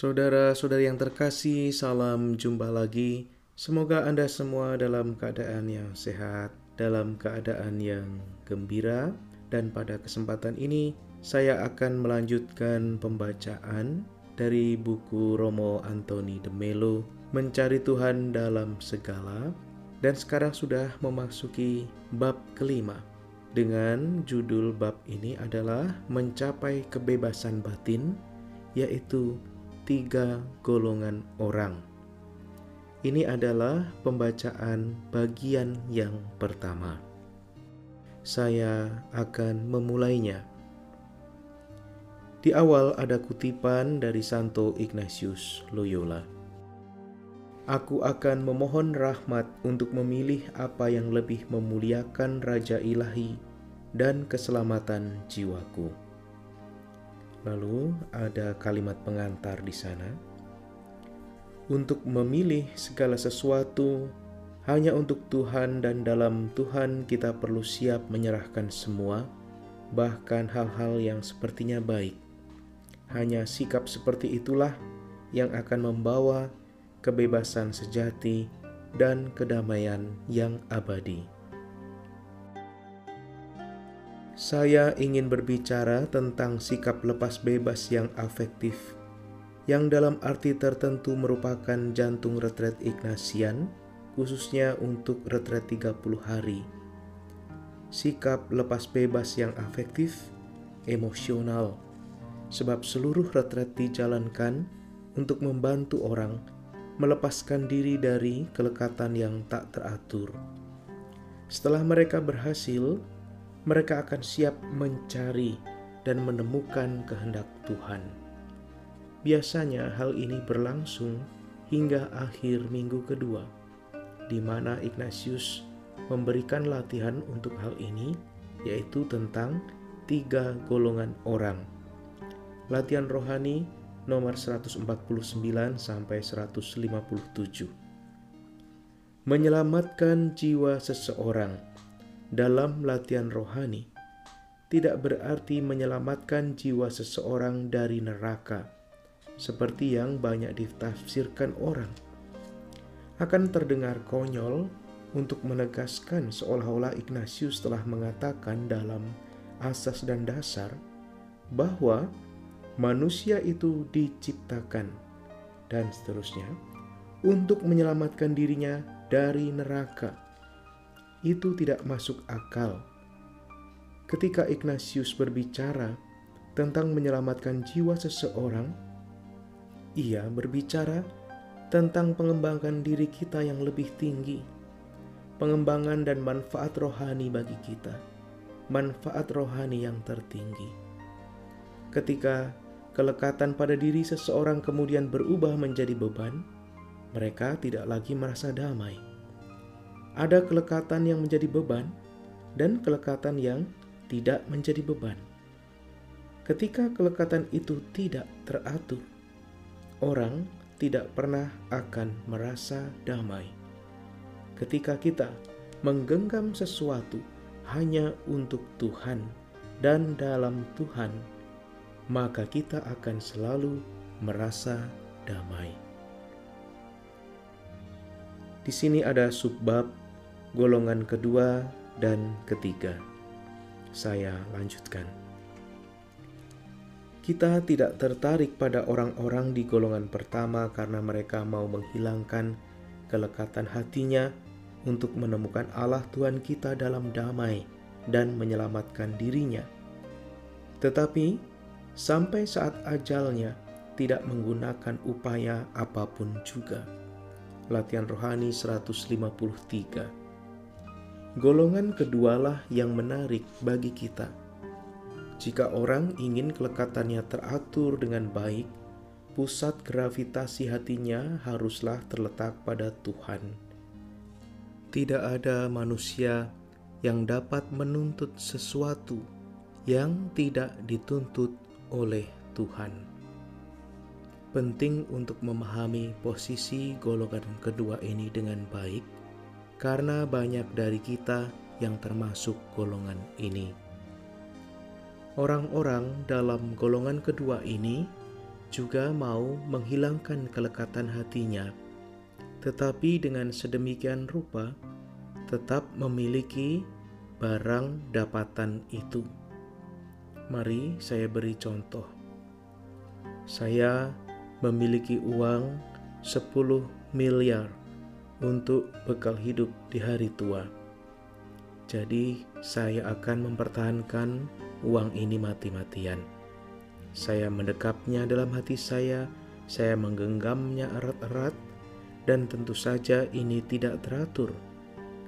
Saudara-saudari yang terkasih, salam jumpa lagi. Semoga Anda semua dalam keadaan yang sehat, dalam keadaan yang gembira, dan pada kesempatan ini saya akan melanjutkan pembacaan dari buku Romo Antoni de Melo, Mencari Tuhan dalam Segala, dan sekarang sudah memasuki bab kelima. Dengan judul bab ini adalah Mencapai Kebebasan Batin, yaitu tiga golongan orang. Ini adalah pembacaan bagian yang pertama. Saya akan memulainya. Di awal ada kutipan dari Santo Ignatius Loyola. Aku akan memohon rahmat untuk memilih apa yang lebih memuliakan Raja Ilahi dan keselamatan jiwaku. Lalu ada kalimat pengantar di sana. Untuk memilih segala sesuatu hanya untuk Tuhan dan dalam Tuhan kita perlu siap menyerahkan semua, bahkan hal-hal yang sepertinya baik. Hanya sikap seperti itulah yang akan membawa kebebasan sejati dan kedamaian yang abadi. Saya ingin berbicara tentang sikap lepas bebas yang afektif, yang dalam arti tertentu merupakan jantung retret Ignatian, khususnya untuk retret 30 hari. Sikap lepas bebas yang afektif, emosional, sebab seluruh retret dijalankan untuk membantu orang melepaskan diri dari kelekatan yang tak teratur. Setelah mereka berhasil, mereka akan siap mencari dan menemukan kehendak Tuhan. Biasanya hal ini berlangsung hingga akhir minggu kedua, di mana Ignatius memberikan latihan untuk hal ini, yaitu tentang tiga golongan orang. Latihan rohani nomor 149 sampai 157. Menyelamatkan jiwa seseorang dalam latihan rohani tidak berarti menyelamatkan jiwa seseorang dari neraka, seperti yang banyak ditafsirkan orang. Akan terdengar konyol untuk menegaskan seolah-olah Ignatius telah mengatakan dalam asas dan dasar bahwa manusia itu diciptakan dan seterusnya untuk menyelamatkan dirinya dari neraka itu tidak masuk akal. Ketika Ignatius berbicara tentang menyelamatkan jiwa seseorang, ia berbicara tentang pengembangan diri kita yang lebih tinggi, pengembangan dan manfaat rohani bagi kita, manfaat rohani yang tertinggi. Ketika kelekatan pada diri seseorang kemudian berubah menjadi beban, mereka tidak lagi merasa damai ada kelekatan yang menjadi beban dan kelekatan yang tidak menjadi beban. Ketika kelekatan itu tidak teratur, orang tidak pernah akan merasa damai. Ketika kita menggenggam sesuatu hanya untuk Tuhan dan dalam Tuhan, maka kita akan selalu merasa damai. Di sini ada subbab golongan kedua dan ketiga. Saya lanjutkan. Kita tidak tertarik pada orang-orang di golongan pertama karena mereka mau menghilangkan kelekatan hatinya untuk menemukan Allah Tuhan kita dalam damai dan menyelamatkan dirinya. Tetapi sampai saat ajalnya tidak menggunakan upaya apa pun juga. Latihan rohani 153 Golongan kedualah yang menarik bagi kita. Jika orang ingin kelekatannya teratur dengan baik, pusat gravitasi hatinya haruslah terletak pada Tuhan. Tidak ada manusia yang dapat menuntut sesuatu yang tidak dituntut oleh Tuhan. Penting untuk memahami posisi golongan kedua ini dengan baik karena banyak dari kita yang termasuk golongan ini. Orang-orang dalam golongan kedua ini juga mau menghilangkan kelekatan hatinya, tetapi dengan sedemikian rupa tetap memiliki barang dapatan itu. Mari saya beri contoh. Saya memiliki uang 10 miliar untuk bekal hidup di hari tua. Jadi, saya akan mempertahankan uang ini mati-matian. Saya mendekapnya dalam hati saya, saya menggenggamnya erat-erat, dan tentu saja ini tidak teratur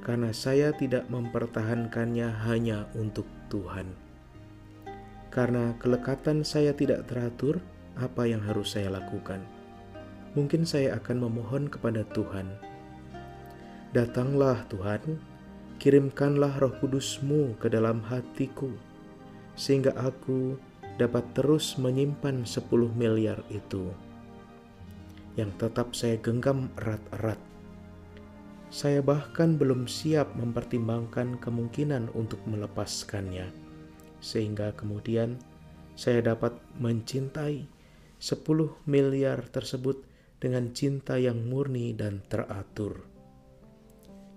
karena saya tidak mempertahankannya hanya untuk Tuhan. Karena kelekatan saya tidak teratur, apa yang harus saya lakukan? Mungkin saya akan memohon kepada Tuhan. Datanglah Tuhan, kirimkanlah roh kudusmu ke dalam hatiku, sehingga aku dapat terus menyimpan 10 miliar itu yang tetap saya genggam erat-erat. Saya bahkan belum siap mempertimbangkan kemungkinan untuk melepaskannya, sehingga kemudian saya dapat mencintai 10 miliar tersebut dengan cinta yang murni dan teratur.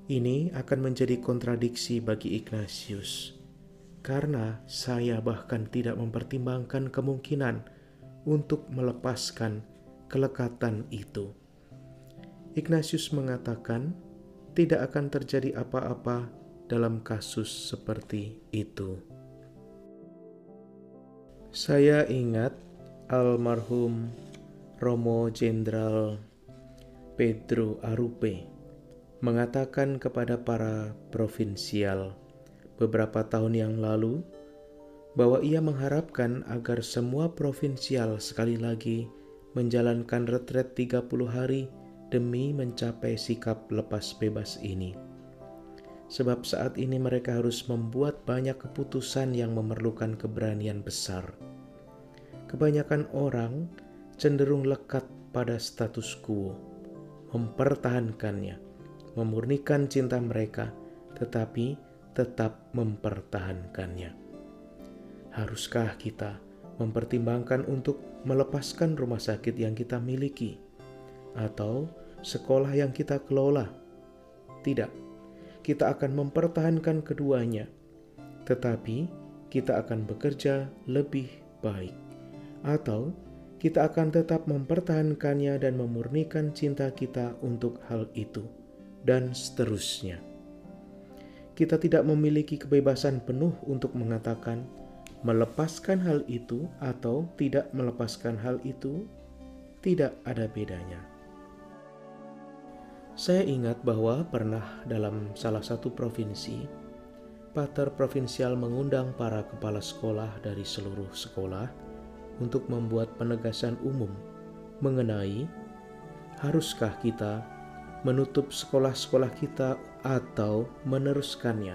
Ini akan menjadi kontradiksi bagi Ignatius karena saya bahkan tidak mempertimbangkan kemungkinan untuk melepaskan kelekatan itu. Ignatius mengatakan, tidak akan terjadi apa-apa dalam kasus seperti itu. Saya ingat almarhum Romo Jenderal Pedro Arupe mengatakan kepada para provinsial beberapa tahun yang lalu bahwa ia mengharapkan agar semua provinsial sekali lagi menjalankan retret 30 hari demi mencapai sikap lepas bebas ini. Sebab saat ini mereka harus membuat banyak keputusan yang memerlukan keberanian besar. Kebanyakan orang cenderung lekat pada status quo, mempertahankannya, memurnikan cinta mereka, tetapi tetap mempertahankannya. Haruskah kita mempertimbangkan untuk melepaskan rumah sakit yang kita miliki atau sekolah yang kita kelola? Tidak, kita akan mempertahankan keduanya, tetapi kita akan bekerja lebih baik, atau kita akan tetap mempertahankannya dan memurnikan cinta kita untuk hal itu, dan seterusnya kita tidak memiliki kebebasan penuh untuk mengatakan melepaskan hal itu atau tidak melepaskan hal itu, tidak ada bedanya. Saya ingat bahwa pernah dalam salah satu provinsi, Pater Provinsial mengundang para kepala sekolah dari seluruh sekolah untuk membuat penegasan umum mengenai haruskah kita menutup sekolah-sekolah kita atau meneruskannya.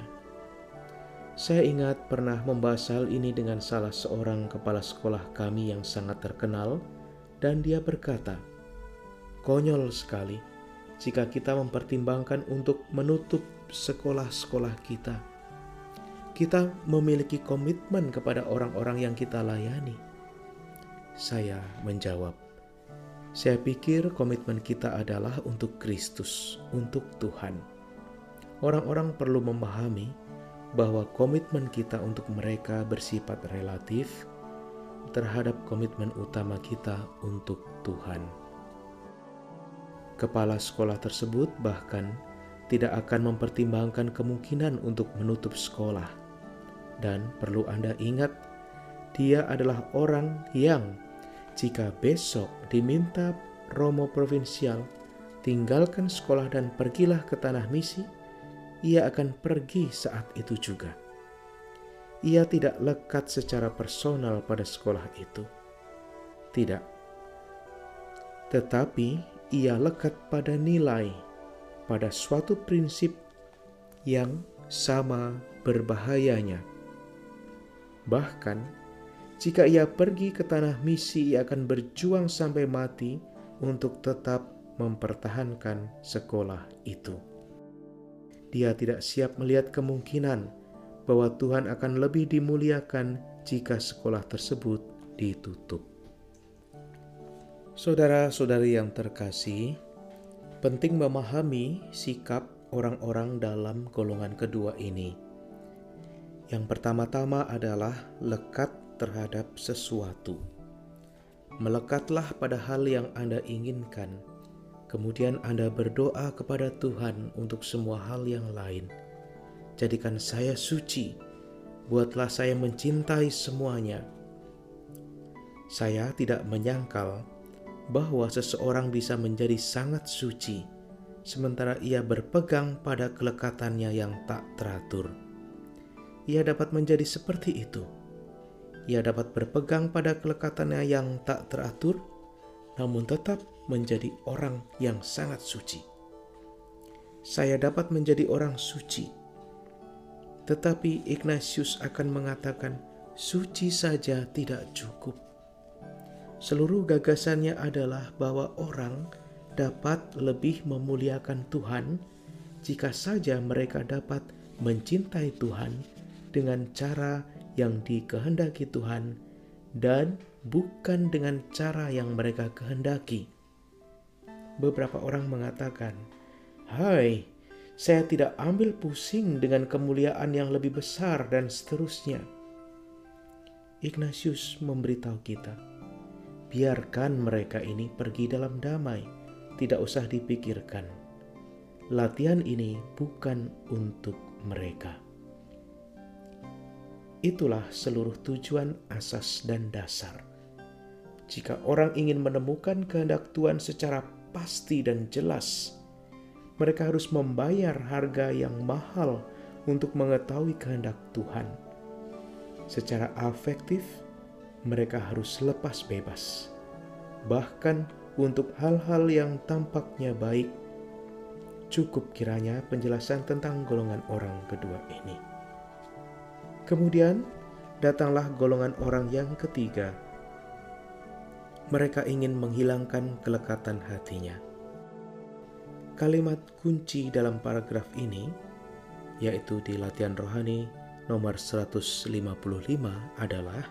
Saya ingat pernah membahas hal ini dengan salah seorang kepala sekolah kami yang sangat terkenal, dan dia berkata, "Konyol sekali jika kita mempertimbangkan untuk menutup sekolah-sekolah kita. Kita memiliki komitmen kepada orang-orang yang kita layani." Saya menjawab, saya pikir komitmen kita adalah untuk Kristus, untuk Tuhan. Orang-orang perlu memahami bahwa komitmen kita untuk mereka bersifat relatif terhadap komitmen utama kita untuk Tuhan. Kepala sekolah tersebut bahkan tidak akan mempertimbangkan kemungkinan untuk menutup sekolah, dan perlu Anda ingat, dia adalah orang yang jika besok diminta Romo Provinsial tinggalkan sekolah dan pergilah ke tanah misi, ia akan pergi saat itu juga. Ia tidak lekat secara personal pada sekolah itu. Tidak. Tetapi ia lekat pada nilai, pada suatu prinsip yang sama berbahayanya. Bahkan jika ia pergi ke tanah misi, ia akan berjuang sampai mati untuk tetap mempertahankan sekolah itu. Dia tidak siap melihat kemungkinan bahwa Tuhan akan lebih dimuliakan jika sekolah tersebut ditutup. Saudara-saudari yang terkasih, penting memahami sikap orang-orang dalam golongan kedua ini. Yang pertama-tama adalah lekat terhadap sesuatu. Melekatlah pada hal yang Anda inginkan, kemudian Anda berdoa kepada Tuhan untuk semua hal yang lain. Jadikan saya suci, buatlah saya mencintai semuanya saya tidak menyangkal bahwa seseorang bisa menjadi sangat suci, sementara ia berpegang pada kelekatannya yang tak teratur. Ia dapat menjadi seperti itu. Ia dapat berpegang pada kelekatannya yang tak teratur, namun tetap menjadi orang yang sangat suci. Saya dapat menjadi orang suci, tetapi Ignatius akan mengatakan, "Suci saja tidak cukup." Seluruh gagasannya adalah bahwa orang dapat lebih memuliakan Tuhan jika saja mereka dapat mencintai Tuhan dengan cara yang dikehendaki Tuhan dan bukan dengan cara yang mereka kehendaki. Beberapa orang mengatakan, "Hai, saya tidak ambil pusing dengan kemuliaan yang lebih besar dan seterusnya." Ignatius memberitahu kita, biarkan mereka ini pergi dalam damai, tidak usah dipikirkan. Latihan ini bukan untuk mereka. Itulah seluruh tujuan asas dan dasar. Jika orang ingin menemukan kehendak Tuhan secara pasti dan jelas, mereka harus membayar harga yang mahal untuk mengetahui kehendak Tuhan. Secara afektif, mereka harus lepas bebas, bahkan untuk hal-hal yang tampaknya baik. Cukup kiranya penjelasan tentang golongan orang kedua ini. Kemudian datanglah golongan orang yang ketiga. Mereka ingin menghilangkan kelekatan hatinya. Kalimat kunci dalam paragraf ini, yaitu di latihan rohani nomor 155 adalah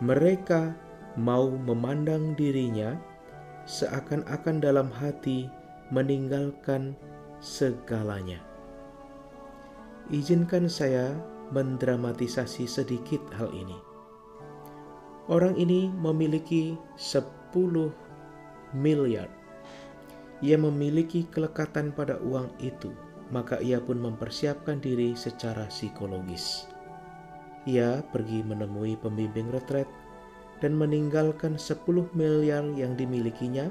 mereka mau memandang dirinya seakan-akan dalam hati meninggalkan segalanya. Izinkan saya mendramatisasi sedikit hal ini. Orang ini memiliki 10 miliar. Ia memiliki kelekatan pada uang itu, maka ia pun mempersiapkan diri secara psikologis. Ia pergi menemui pembimbing retret dan meninggalkan 10 miliar yang dimilikinya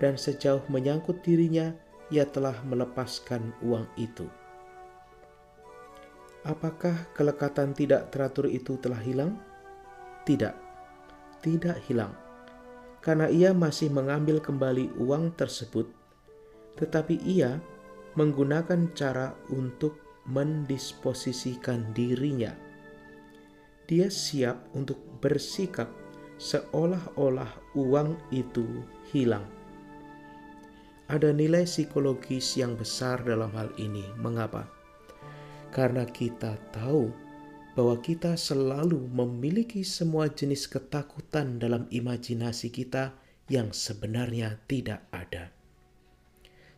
dan sejauh menyangkut dirinya ia telah melepaskan uang itu. Apakah kelekatan tidak teratur itu telah hilang? Tidak, tidak hilang. Karena ia masih mengambil kembali uang tersebut, tetapi ia menggunakan cara untuk mendisposisikan dirinya dia siap untuk bersikap seolah-olah uang itu hilang. Ada nilai psikologis yang besar dalam hal ini. Mengapa? Karena kita tahu bahwa kita selalu memiliki semua jenis ketakutan dalam imajinasi kita yang sebenarnya tidak ada.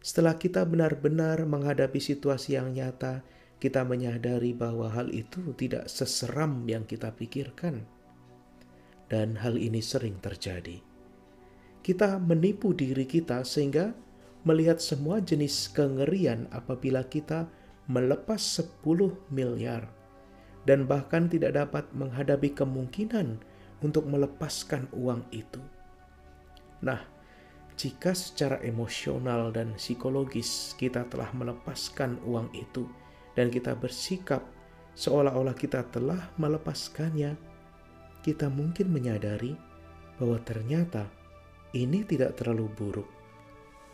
Setelah kita benar-benar menghadapi situasi yang nyata, kita menyadari bahwa hal itu tidak seseram yang kita pikirkan, dan hal ini sering terjadi. Kita menipu diri kita sehingga melihat semua jenis kengerian apabila kita melepas 10 miliar dan bahkan tidak dapat menghadapi kemungkinan untuk melepaskan uang itu. Nah, jika secara emosional dan psikologis kita telah melepaskan uang itu, dan kita bersikap seolah-olah kita telah melepaskannya, kita mungkin menyadari bahwa ternyata ini tidak terlalu buruk.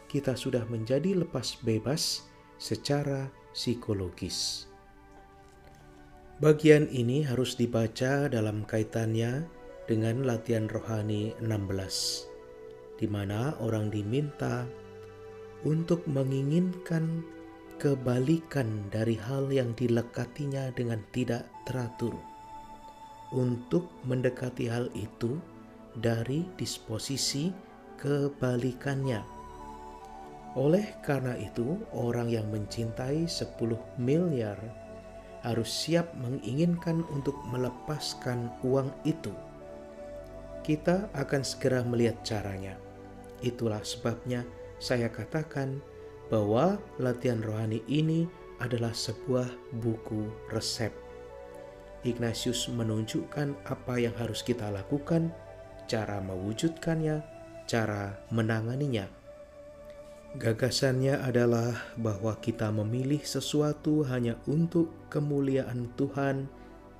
Kita sudah menjadi lepas bebas secara psikologis. Bagian ini harus dibaca dalam kaitannya dengan latihan rohani 16, di mana orang diminta untuk menginginkan kebalikan dari hal yang dilekatinya dengan tidak teratur. Untuk mendekati hal itu, dari disposisi kebalikannya. Oleh karena itu, orang yang mencintai 10 miliar harus siap menginginkan untuk melepaskan uang itu. Kita akan segera melihat caranya. Itulah sebabnya saya katakan bahwa latihan rohani ini adalah sebuah buku resep. Ignatius menunjukkan apa yang harus kita lakukan, cara mewujudkannya, cara menanganinya Gagasannya adalah bahwa kita memilih sesuatu hanya untuk kemuliaan Tuhan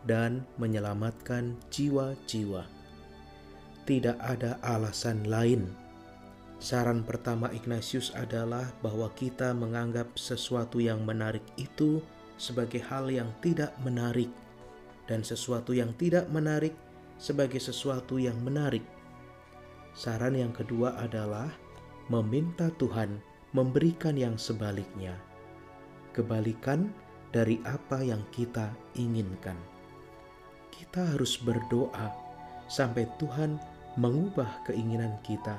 dan menyelamatkan jiwa-jiwa. Tidak ada alasan lain. Saran pertama Ignatius adalah bahwa kita menganggap sesuatu yang menarik itu sebagai hal yang tidak menarik, dan sesuatu yang tidak menarik sebagai sesuatu yang menarik. Saran yang kedua adalah meminta Tuhan memberikan yang sebaliknya, kebalikan dari apa yang kita inginkan. Kita harus berdoa sampai Tuhan mengubah keinginan kita.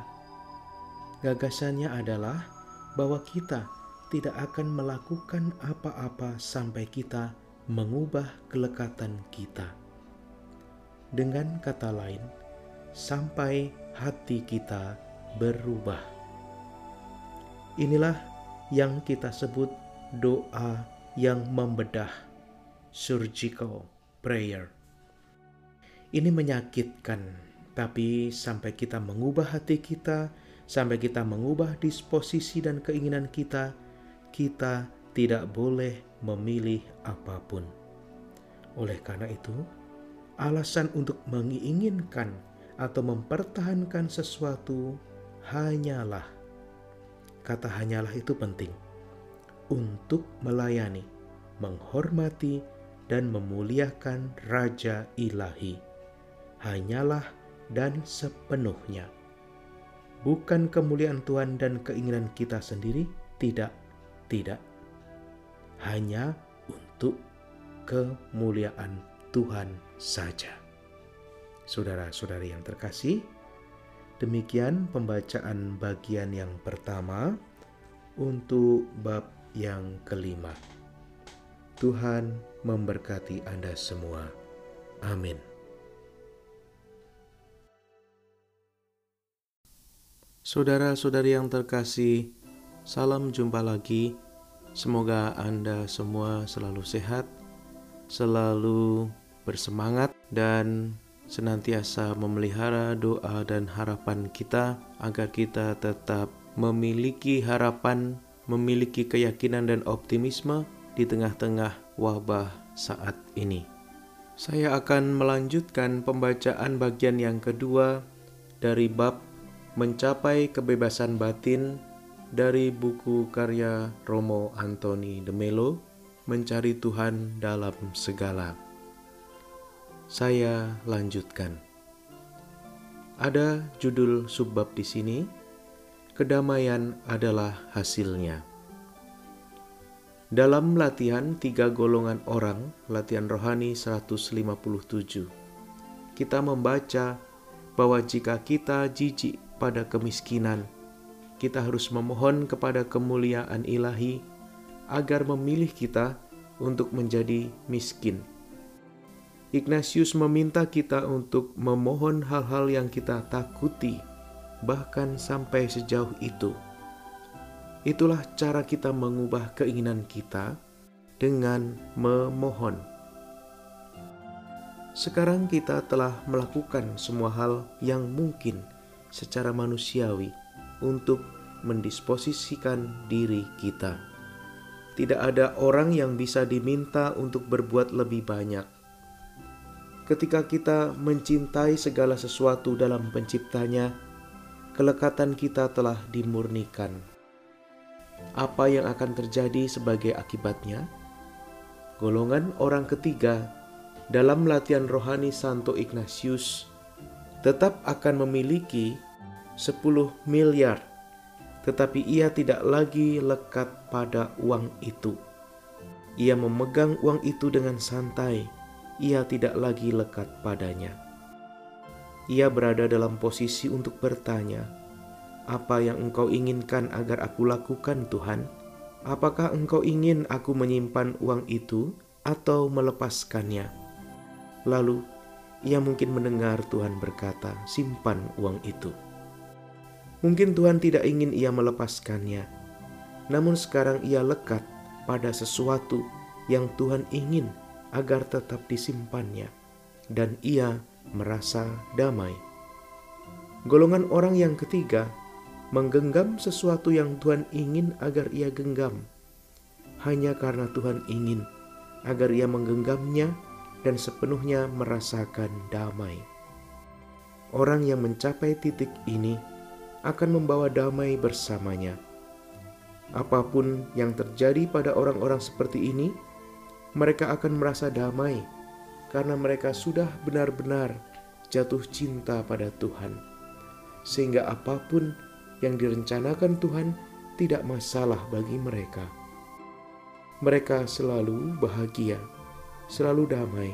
Gagasannya adalah bahwa kita tidak akan melakukan apa-apa sampai kita mengubah kelekatan kita. Dengan kata lain, sampai hati kita berubah. Inilah yang kita sebut doa yang membedah, surgical prayer. Ini menyakitkan, tapi sampai kita mengubah hati kita, sampai kita mengubah disposisi dan keinginan kita, kita tidak boleh memilih apa pun. Oleh karena itu, alasan untuk menginginkan atau mempertahankan sesuatu hanyalah kata hanyalah itu penting untuk melayani, menghormati, dan memuliakan Raja Ilahi. Hanyalah dan sepenuhnya. Bukan kemuliaan Tuhan dan keinginan kita sendiri, tidak, tidak. Hanya untuk kemuliaan Tuhan saja. Saudara-saudari yang terkasih, Demikian pembacaan bagian yang pertama untuk bab yang kelima. Tuhan memberkati Anda semua. Amin. Saudara-saudari yang terkasih, salam jumpa lagi. Semoga Anda semua selalu sehat, selalu bersemangat, dan senantiasa memelihara doa dan harapan kita agar kita tetap memiliki harapan, memiliki keyakinan dan optimisme di tengah-tengah wabah saat ini. Saya akan melanjutkan pembacaan bagian yang kedua dari bab Mencapai Kebebasan Batin dari buku karya Romo Antoni de Melo, Mencari Tuhan dalam Segala. Saya lanjutkan. Ada judul subbab di sini, kedamaian adalah hasilnya. Dalam latihan tiga golongan orang, latihan rohani 157, kita membaca bahwa jika kita jijik pada kemiskinan, kita harus memohon kepada kemuliaan ilahi agar memilih kita untuk menjadi miskin Ignatius meminta kita untuk memohon hal-hal yang kita takuti, bahkan sampai sejauh itu. Itulah cara kita mengubah keinginan kita dengan memohon. Sekarang kita telah melakukan semua hal yang mungkin secara manusiawi untuk mendisposisikan diri kita. Tidak ada orang yang bisa diminta untuk berbuat lebih banyak ketika kita mencintai segala sesuatu dalam penciptanya, kelekatan kita telah dimurnikan. Apa yang akan terjadi sebagai akibatnya? Golongan orang ketiga dalam latihan rohani Santo Ignatius tetap akan memiliki 10 miliar, tetapi ia tidak lagi lekat pada uang itu. Ia memegang uang itu dengan santai ia tidak lagi lekat padanya. ia berada dalam posisi untuk bertanya, "Apa yang Engkau inginkan agar aku lakukan, Tuhan? Apakah Engkau ingin aku menyimpan uang itu atau melepaskannya?" Lalu ia mungkin mendengar Tuhan berkata, "Simpan uang itu." Mungkin Tuhan tidak ingin ia melepaskannya, namun sekarang ia lekat pada sesuatu yang Tuhan ingin agar tetap disimpannya, dan ia merasa damai. Golongan orang yang ketiga menggenggam sesuatu yang Tuhan ingin agar ia genggam, hanya karena Tuhan ingin agar ia menggenggamnya dan sepenuhnya merasakan damai. Orang yang mencapai titik ini akan membawa damai bersamanya. Apa pun yang terjadi pada orang-orang seperti ini, mereka akan merasa damai karena mereka sudah benar-benar jatuh cinta pada Tuhan, sehingga apa pun yang direncanakan Tuhan tidak masalah bagi mereka. Mereka selalu bahagia, selalu damai.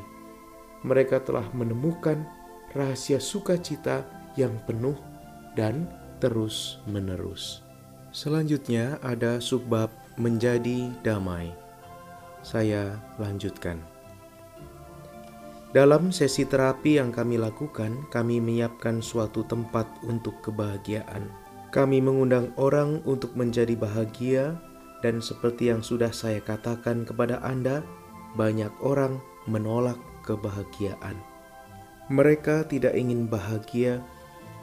Mereka telah menemukan rahasia sukacita yang penuh dan terus-menerus. Selanjutnya ada subbab menjadi damai. Saya lanjutkan. Dalam sesi terapi yang kami lakukan, kami menyiapkan suatu tempat untuk kebahagiaan. Kami mengundang orang untuk menjadi bahagia, dan seperti yang sudah saya katakan kepada Anda, banyak orang menolak kebahagiaan. Mereka tidak ingin bahagia,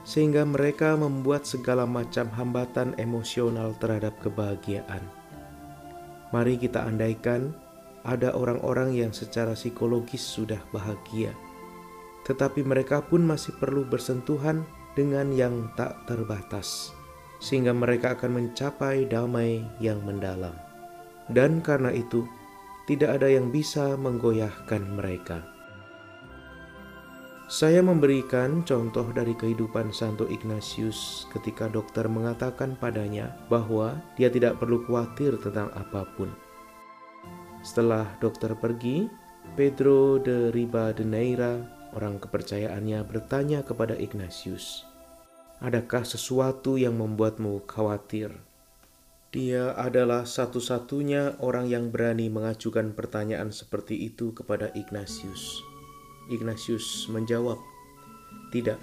sehingga mereka membuat segala macam hambatan emosional terhadap kebahagiaan. Mari kita andaikan ada orang-orang yang secara psikologis sudah bahagia, tetapi mereka pun masih perlu bersentuhan dengan yang tak terbatas, sehingga mereka akan mencapai damai yang mendalam. Dan karena itu, tidak ada yang bisa menggoyahkan mereka. Saya memberikan contoh dari kehidupan Santo Ignatius ketika dokter mengatakan padanya bahwa dia tidak perlu khawatir tentang apa pun setelah dokter pergi, Pedro de Ribadeneira, orang kepercayaannya, bertanya kepada Ignatius, "Adakah sesuatu yang membuatmu khawatir?" Dia adalah satu-satunya orang yang berani mengajukan pertanyaan seperti itu kepada Ignatius. Ignatius menjawab, "Tidak,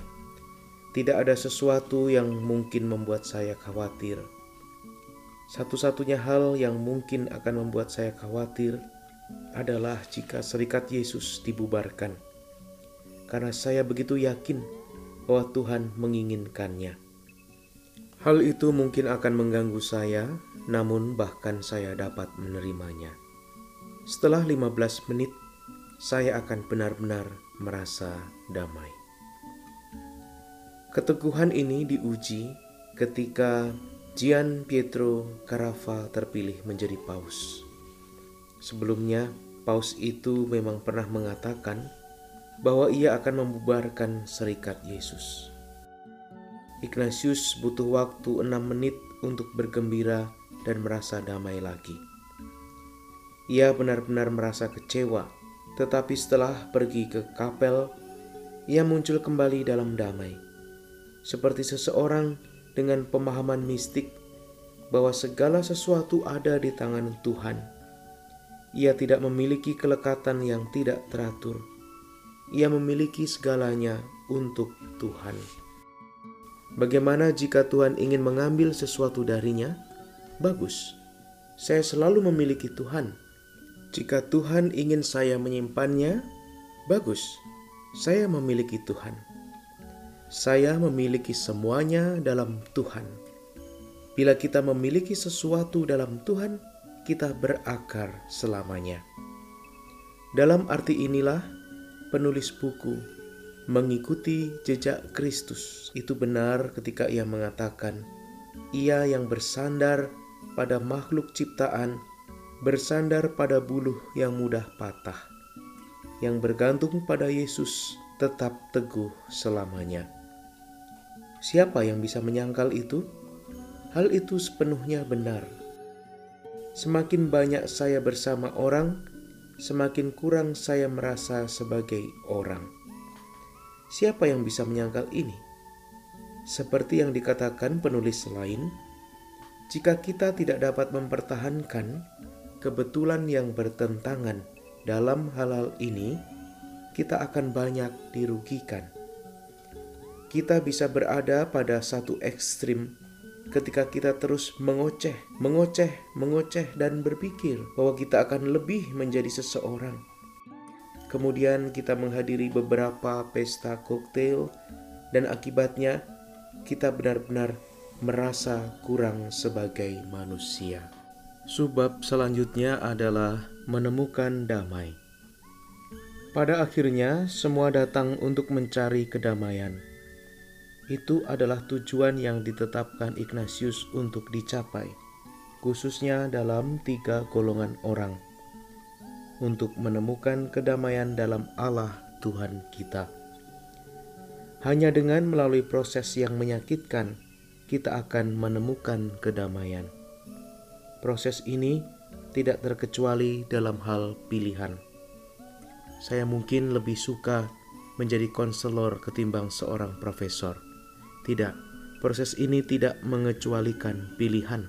tidak ada sesuatu yang mungkin membuat saya khawatir." Satu-satunya hal yang mungkin akan membuat saya khawatir adalah jika serikat Yesus dibubarkan, karena saya begitu yakin bahwa Tuhan menginginkannya. Hal itu mungkin akan mengganggu saya, namun bahkan saya dapat menerimanya. Setelah 15 menit, saya akan benar-benar merasa damai. Keteguhan ini diuji ketika Gian Pietro Carafa terpilih menjadi paus. Sebelumnya, paus itu memang pernah mengatakan bahwa ia akan membubarkan serikat Yesus. Ignatius butuh waktu enam menit untuk bergembira dan merasa damai lagi. Ia benar-benar merasa kecewa, tetapi setelah pergi ke kapel, ia muncul kembali dalam damai. Seperti seseorang dengan pemahaman mistik bahwa segala sesuatu ada di tangan Tuhan. Ia tidak memiliki kelekatan yang tidak teratur. Ia memiliki segalanya untuk Tuhan. Bagaimana jika Tuhan ingin mengambil sesuatu darinya? Bagus, saya selalu memiliki Tuhan. Jika Tuhan ingin saya menyimpannya, bagus, saya memiliki Tuhan. Saya memiliki semuanya dalam Tuhan. Bila kita memiliki sesuatu dalam Tuhan, kita berakar selamanya. Dalam arti inilah, penulis buku mengikuti jejak Kristus itu benar ketika ia mengatakan, "Ia yang bersandar pada makhluk ciptaan, bersandar pada buluh yang mudah patah, yang bergantung pada Yesus." tetap teguh selamanya. Siapa yang bisa menyangkal itu? Hal itu sepenuhnya benar. Semakin banyak saya bersama orang, semakin kurang saya merasa sebagai orang. Siapa yang bisa menyangkal ini? Seperti yang dikatakan penulis lain, jika kita tidak dapat mempertahankan kebetulan yang bertentangan dalam hal-hal ini, kita akan banyak dirugikan. Kita bisa berada pada satu ekstrim ketika kita terus mengoceh, mengoceh, mengoceh, dan berpikir bahwa kita akan lebih menjadi seseorang. Kemudian kita menghadiri beberapa pesta koktail, dan akibatnya kita benar-benar merasa kurang sebagai manusia. Sebab selanjutnya adalah menemukan damai. Pada akhirnya, semua datang untuk mencari kedamaian itu adalah tujuan yang ditetapkan Ignatius untuk dicapai, khususnya dalam tiga golongan orang, untuk menemukan kedamaian dalam Allah Tuhan kita. Hanya dengan melalui proses yang menyakitkan, kita akan menemukan kedamaian. Proses ini tidak terkecuali dalam hal pilihan. Saya mungkin lebih suka menjadi konselor ketimbang seorang profesor tidak, proses ini tidak mengecualikan pilihan.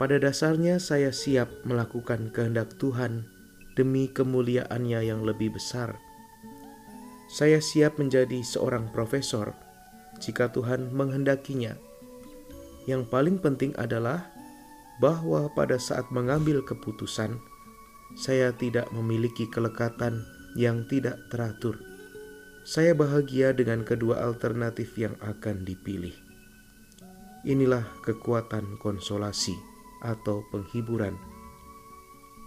Pada dasarnya saya siap melakukan kehendak Tuhan demi kemuliaannya yang lebih besar. Saya siap menjadi seorang profesor jika Tuhan menghendakinya. Yang paling penting adalah bahwa pada saat mengambil keputusan, saya tidak memiliki kelekatan yang tidak teratur. Saya bahagia dengan kedua alternatif yang akan dipilih. Inilah kekuatan konsolasi atau penghiburan.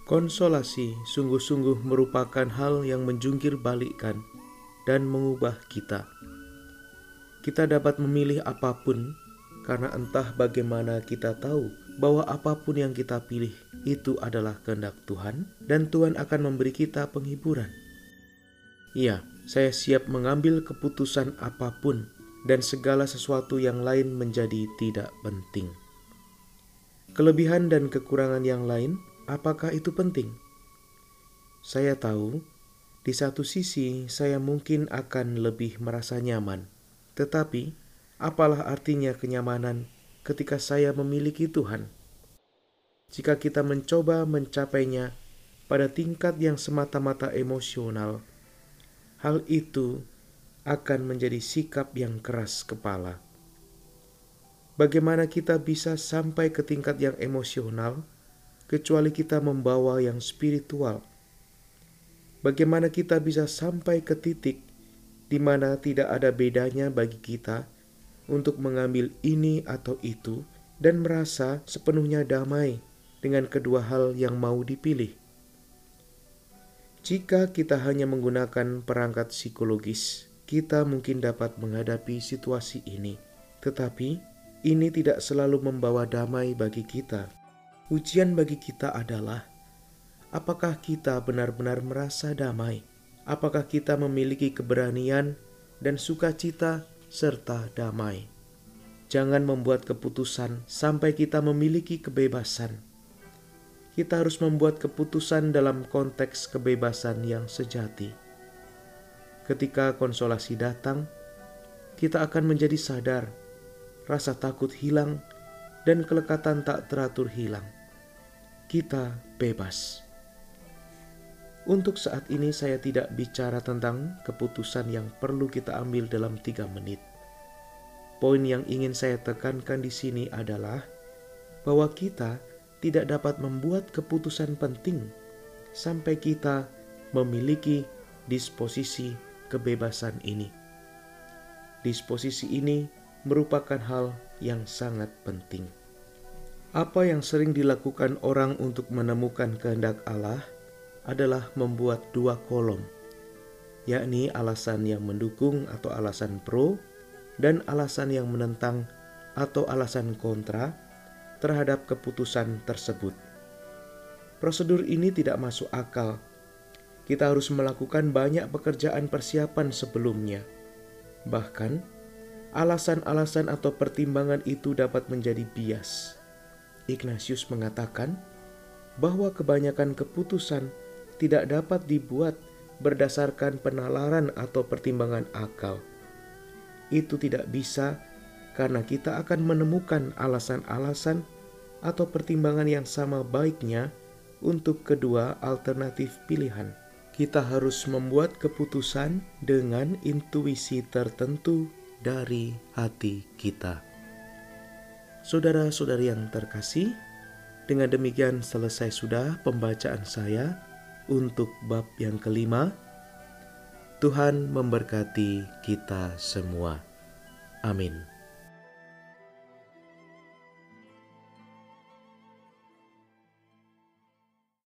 Konsolasi sungguh-sungguh merupakan hal yang menjungkir balikkan dan mengubah kita. Kita dapat memilih apa pun karena entah bagaimana kita tahu bahwa apa pun yang kita pilih itu adalah kehendak Tuhan dan Tuhan akan memberi kita penghiburan. Iya, saya siap mengambil keputusan apa pun dan segala sesuatu yang lain menjadi tidak penting. Kelebihan dan kekurangan yang lain, apakah itu penting? Saya tahu, di satu sisi saya mungkin akan lebih merasa nyaman, tetapi apalah artinya kenyamanan ketika saya memiliki Tuhan? Jika kita mencoba mencapainya pada tingkat yang semata-mata emosional, hal itu akan menjadi sikap yang keras kepala. Bagaimana kita bisa sampai ke tingkat yang emosional kecuali kita membawa yang spiritual? Bagaimana kita bisa sampai ke titik di mana tidak ada bedanya bagi kita untuk mengambil ini atau itu dan merasa sepenuhnya damai dengan kedua hal yang mau dipilih? Jika kita hanya menggunakan perangkat psikologis, kita mungkin dapat menghadapi situasi ini, tetapi ini tidak selalu membawa damai bagi kita. Ujian bagi kita adalah apakah kita benar-benar merasa damai, apakah kita memiliki keberanian dan sukacita serta damai. Jangan membuat keputusan sampai kita memiliki kebebasan kita harus membuat keputusan dalam konteks kebebasan yang sejati. Ketika konsolasi datang, kita akan menjadi sadar, rasa takut hilang, dan kelekatan tak teratur hilang. Kita bebas. Untuk saat ini, saya tidak bicara tentang keputusan yang perlu kita ambil dalam tiga menit. Poin yang ingin saya tekankan di sini adalah bahwa kita tidak dapat membuat keputusan penting sampai kita memiliki disposisi kebebasan ini. Disposisi ini merupakan hal yang sangat penting. Apa yang sering dilakukan orang untuk menemukan kehendak Allah adalah membuat dua kolom, yakni alasan yang mendukung atau alasan pro, dan alasan yang menentang atau alasan kontra terhadap keputusan tersebut. Prosedur ini tidak masuk akal. Kita harus melakukan banyak pekerjaan persiapan sebelumnya. Bahkan, alasan-alasan atau pertimbangan itu dapat menjadi bias. Ignatius mengatakan bahwa kebanyakan keputusan tidak dapat dibuat berdasarkan penalaran atau pertimbangan akal. Itu tidak bisa karena kita akan menemukan alasan-alasan atau pertimbangan yang sama baiknya untuk kedua alternatif pilihan. Kita harus membuat keputusan dengan intuisi tertentu dari hati kita. Saudara-saudari yang terkasih, dengan demikian selesai sudah pembacaan saya untuk bab yang kelima. Tuhan memberkati kita semua. Amin.